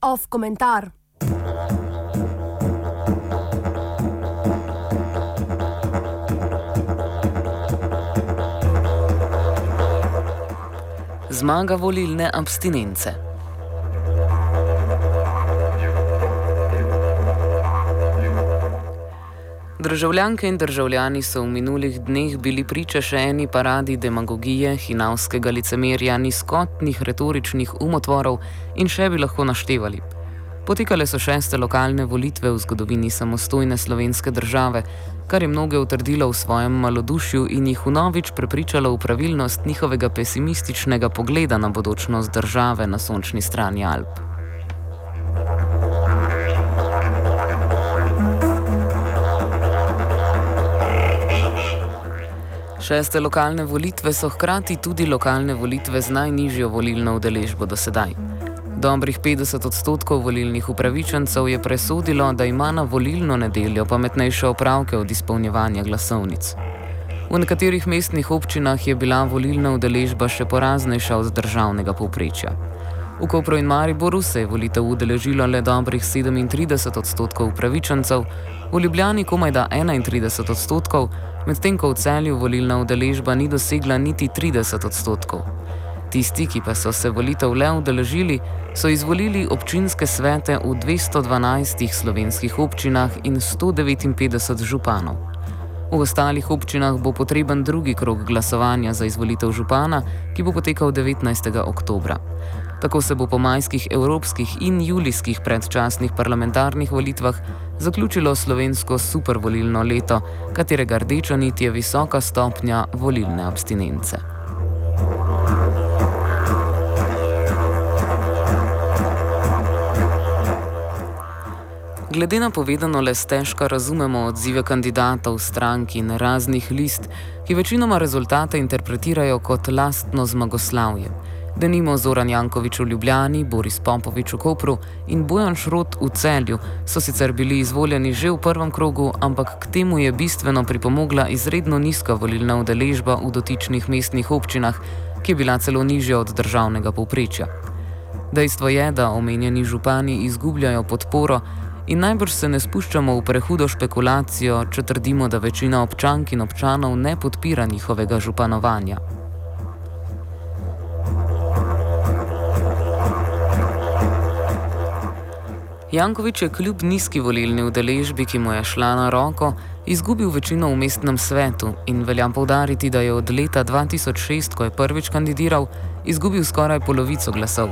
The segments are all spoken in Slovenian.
Off komentar. Zmaga volilne abstinence. Državljanke in državljani so v minulih dneh bili priča še eni paradi demagogije, hinavskega licemerja, nizkotnih retoričnih umotvorov in še bi lahko naštevali. Potekale so šeste lokalne volitve v zgodovini samostojne slovenske države, kar je mnoge utrdilo v svojem malodušju in jih vnovič prepričalo v pravilnost njihovega pesimističnega pogleda na bodočnost države na sončni strani Alp. Šeste lokalne volitve so hkrati tudi lokalne volitve z najnižjo volilno udeležbo do sedaj. Dobrih 50 odstotkov volilnih upravičencev je presodilo, da ima na volilno nedeljo pametnejše opravke od izpolnjevanja glasovnic. V nekaterih mestnih občinah je bila volilna udeležba še poraznejša od državnega povprečja. V Kopru in Mariboru se je volitev udeležilo le dobrih 37 odstotkov upravičencev, v Ljubljani komaj da 31 odstotkov, medtem ko v celju volilna udeležba ni dosegla niti 30 odstotkov. Tisti, ki pa so se volitev le udeležili, so izvolili občinske svete v 212 slovenskih občinah in 159 županov. V ostalih občinah bo potreben drugi krok glasovanja za izvolitev župana, ki bo potekal 19. oktobra. Tako se bo po majskih evropskih in julijskih predčasnih parlamentarnih volitvah zaključilo slovensko supervolilno leto, katerega rdeča nit je visoka stopnja volilne abstinence. Glede na povedano, le stežka razumemo odzive kandidatov, strank in raznih list, ki večinoma rezultate interpretirajo kot lastno zmagoslavje. Denimo Zoran Jankovič v Ljubljani, Boris Pompovič v Kopru in Bojan Šrot v Celju so sicer bili izvoljeni že v prvem krogu, ampak k temu je bistveno pripomogla izredno nizka volilna udeležba v dotičnih mestnih občinah, ki je bila celo nižja od državnega povprečja. Dejstvo je, da omenjeni župani izgubljajo podporo in najbrž se ne spuščamo v prehudo špekulacijo, če trdimo, da večina občank in občanov ne podpira njihovega županovanja. Jankovič je kljub nizki volilni udeležbi, ki mu je šla na roko, izgubil večino v mestnem svetu in velja povdariti, da je od leta 2006, ko je prvič kandidiral, izgubil skoraj polovico glasov.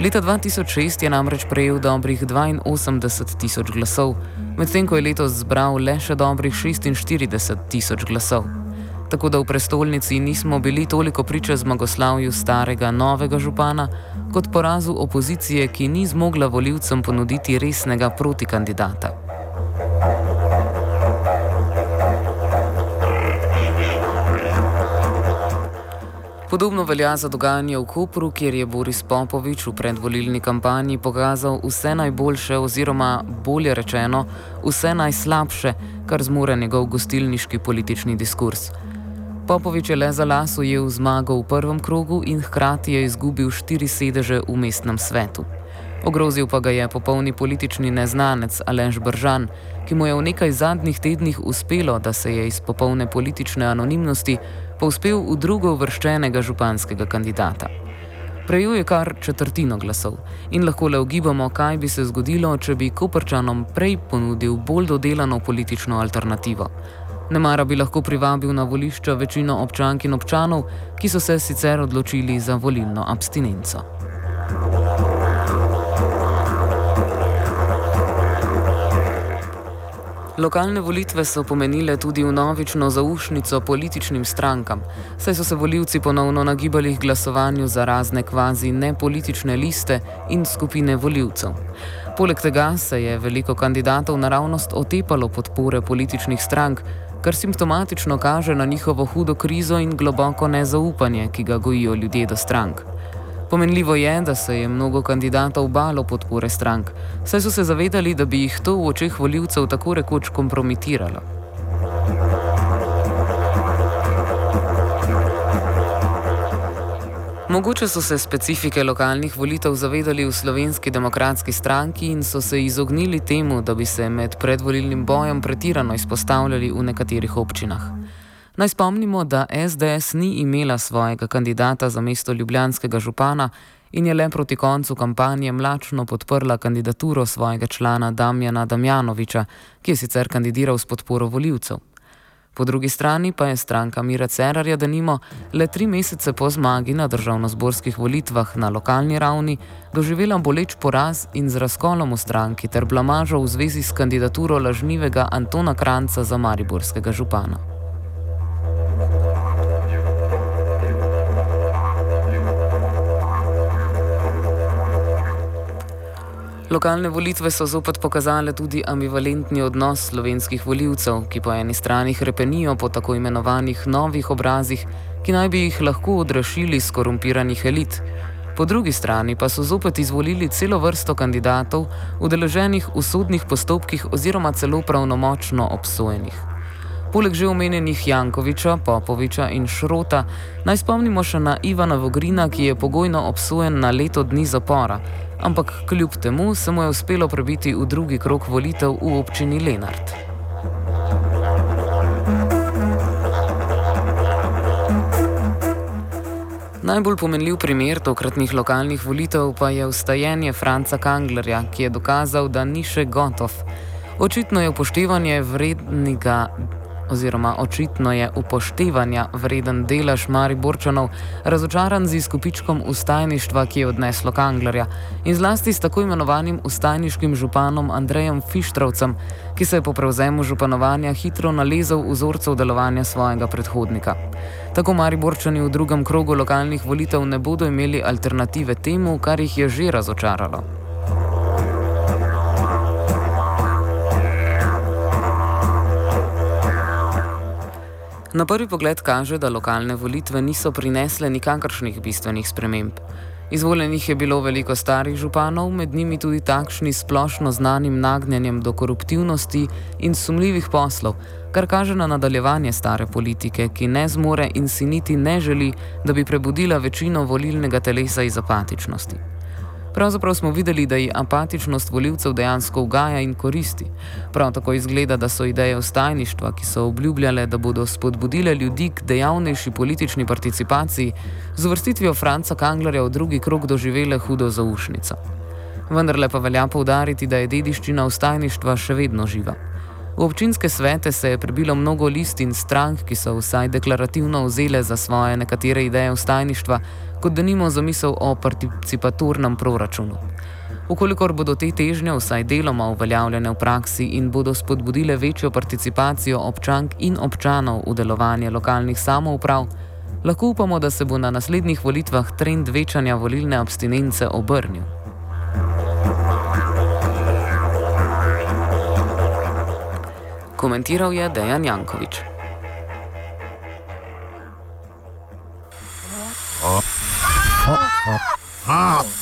Leta 2006 je namreč prejel dobrih 82 tisoč glasov, medtem ko je letos zbral le še dobrih 46 tisoč glasov tako da v prestolnici nismo bili toliko priče zmagoslavju starega novega župana, kot porazu opozicije, ki ni zmogla voljivcem ponuditi resnega protikandidata. Podobno velja za dogajanje v Kopru, kjer je Boris Popovič v predvolilni kampanji pokazal vse najboljše, oziroma bolje rečeno, vse najslabše, kar zmore njegov gostilniški politični diskurs. Popovič je le za las ujel zmago v prvem krogu in hkrati je izgubil štiri sedeže v mestnem svetu. Ogrozil pa ga je popolni politični neznanec Alež Bržan, ki mu je v nekaj zadnjih tednih uspelo, da se je iz popolne politične anonimnosti povzpel v drugo vrščenega županskega kandidata. Prejel je kar četrtino glasov in lahko le ugibamo, kaj bi se zgodilo, če bi Koprčanom prej ponudil bolj dodelano politično alternativo. Nemara bi lahko privabil na volišča večino občank in občanov, ki so se sicer odločili za volilno abstinenco. Lokalne volitve so pomenile tudi vnovično zaušnico političnim strankam, saj so se voljivci ponovno nagibali k glasovanju za razne kvazi nepolitične liste in skupine voljivcev. Poleg tega se je veliko kandidatov naravnost otepalo podpore političnih strank, kar simptomatično kaže na njihovo hudo krizo in globoko nezaupanje, ki ga gojijo ljudje do strank. Pomenljivo je, da se je mnogo kandidatov balo podpore strank, saj so se zavedali, da bi jih to v očeh voljivcev tako rekoč kompromitiralo. Mogoče so se specifike lokalnih volitev zavedali v slovenski demokratski stranki in so se izognili temu, da bi se med predvolilnim bojem pretirano izpostavljali v nekaterih občinah. Naj spomnimo, da SDS ni imela svojega kandidata za mesto ljubljanskega župana in je le proti koncu kampanje mlačno podprla kandidaturo svojega člana Damjana Damjanoviča, ki je sicer kandidiral s podporo voljivcev. Po drugi strani pa je stranka Mira Cerarja, da nimo le tri mesece po zmagi na državno-zborskih volitvah na lokalni ravni, doživela boleč poraz in z razkolom v stranki ter blamažo v zvezi s kandidaturo lažnivega Antona Kranca za mariborskega župana. Lokalne volitve so zopet pokazale tudi ambivalentni odnos slovenskih voljivcev, ki po eni strani repenijo po tako imenovanih novih obrazih, ki naj bi jih lahko odrašili skorumpiranih elit. Po drugi strani pa so zopet izvolili celo vrsto kandidatov, udeleženih v sodnih postopkih oziroma celo pravnomočno obsojenih. Poleg že omenjenih Jankoviča, Popoviča in Šrota, naj spomnimo še na Ivana Vogrina, ki je pogojno obsojen na leto dni zapora ampak kljub temu se mu je uspelo prebiti v drugi krok volitev v občini Lenart. Najbolj pomenljiv primer tokratnih lokalnih volitev pa je ustajenje Franca Kanglerja, ki je dokazal, da ni še gotov. Očitno je upoštevanje vrednega oziroma očitno je upoštevanja vreden delež Mariborčanov, razočaran z izkupičkom ustajništva, ki je odneslo Kanglerja in zlasti s tako imenovanim ustajniškim županom Andrejem Fištrovcem, ki se je po prevzemu županovanja hitro nalezel vzorcev delovanja svojega predhodnika. Tako Mariborčani v drugem krogu lokalnih volitev ne bodo imeli alternative temu, kar jih je že razočaralo. Na prvi pogled kaže, da lokalne volitve niso prinesle nikakršnih bistvenih sprememb. Izvoljenih je bilo veliko starih županov, med njimi tudi takšni splošno znanim nagnjenjem do koruptivnosti in sumljivih poslov, kar kaže na nadaljevanje stare politike, ki ne zmore in si niti ne želi, da bi prebudila večino volilnega telesa iz apatičnosti. Pravzaprav smo videli, da ji apatičnost voljivcev dejansko ugaja in koristi. Prav tako izgleda, da so ideje ostajništva, ki so obljubljale, da bodo spodbudile ljudi k dejavnejši politični participaciji, z vrstitvijo Franca Kanglerja v drugi krog doživele hudo zaušnico. Vendar le pa velja poudariti, da je dediščina ostajništva še vedno živa. V občinske svete se je prebilo mnogo list in strank, ki so vsaj deklarativno vzele za svoje nekatere ideje ustajništva, kot da nimo zamisel o participatornem proračunu. Ukolikor bodo te težnje vsaj deloma uveljavljene v praksi in bodo spodbudile večjo participacijo občank in občanov v delovanje lokalnih samouprav, lahko upamo, da se bo na naslednjih volitvah trend večanja volilne abstinence obrnil. Komentiral je Dejan Jankovič. Off komentar.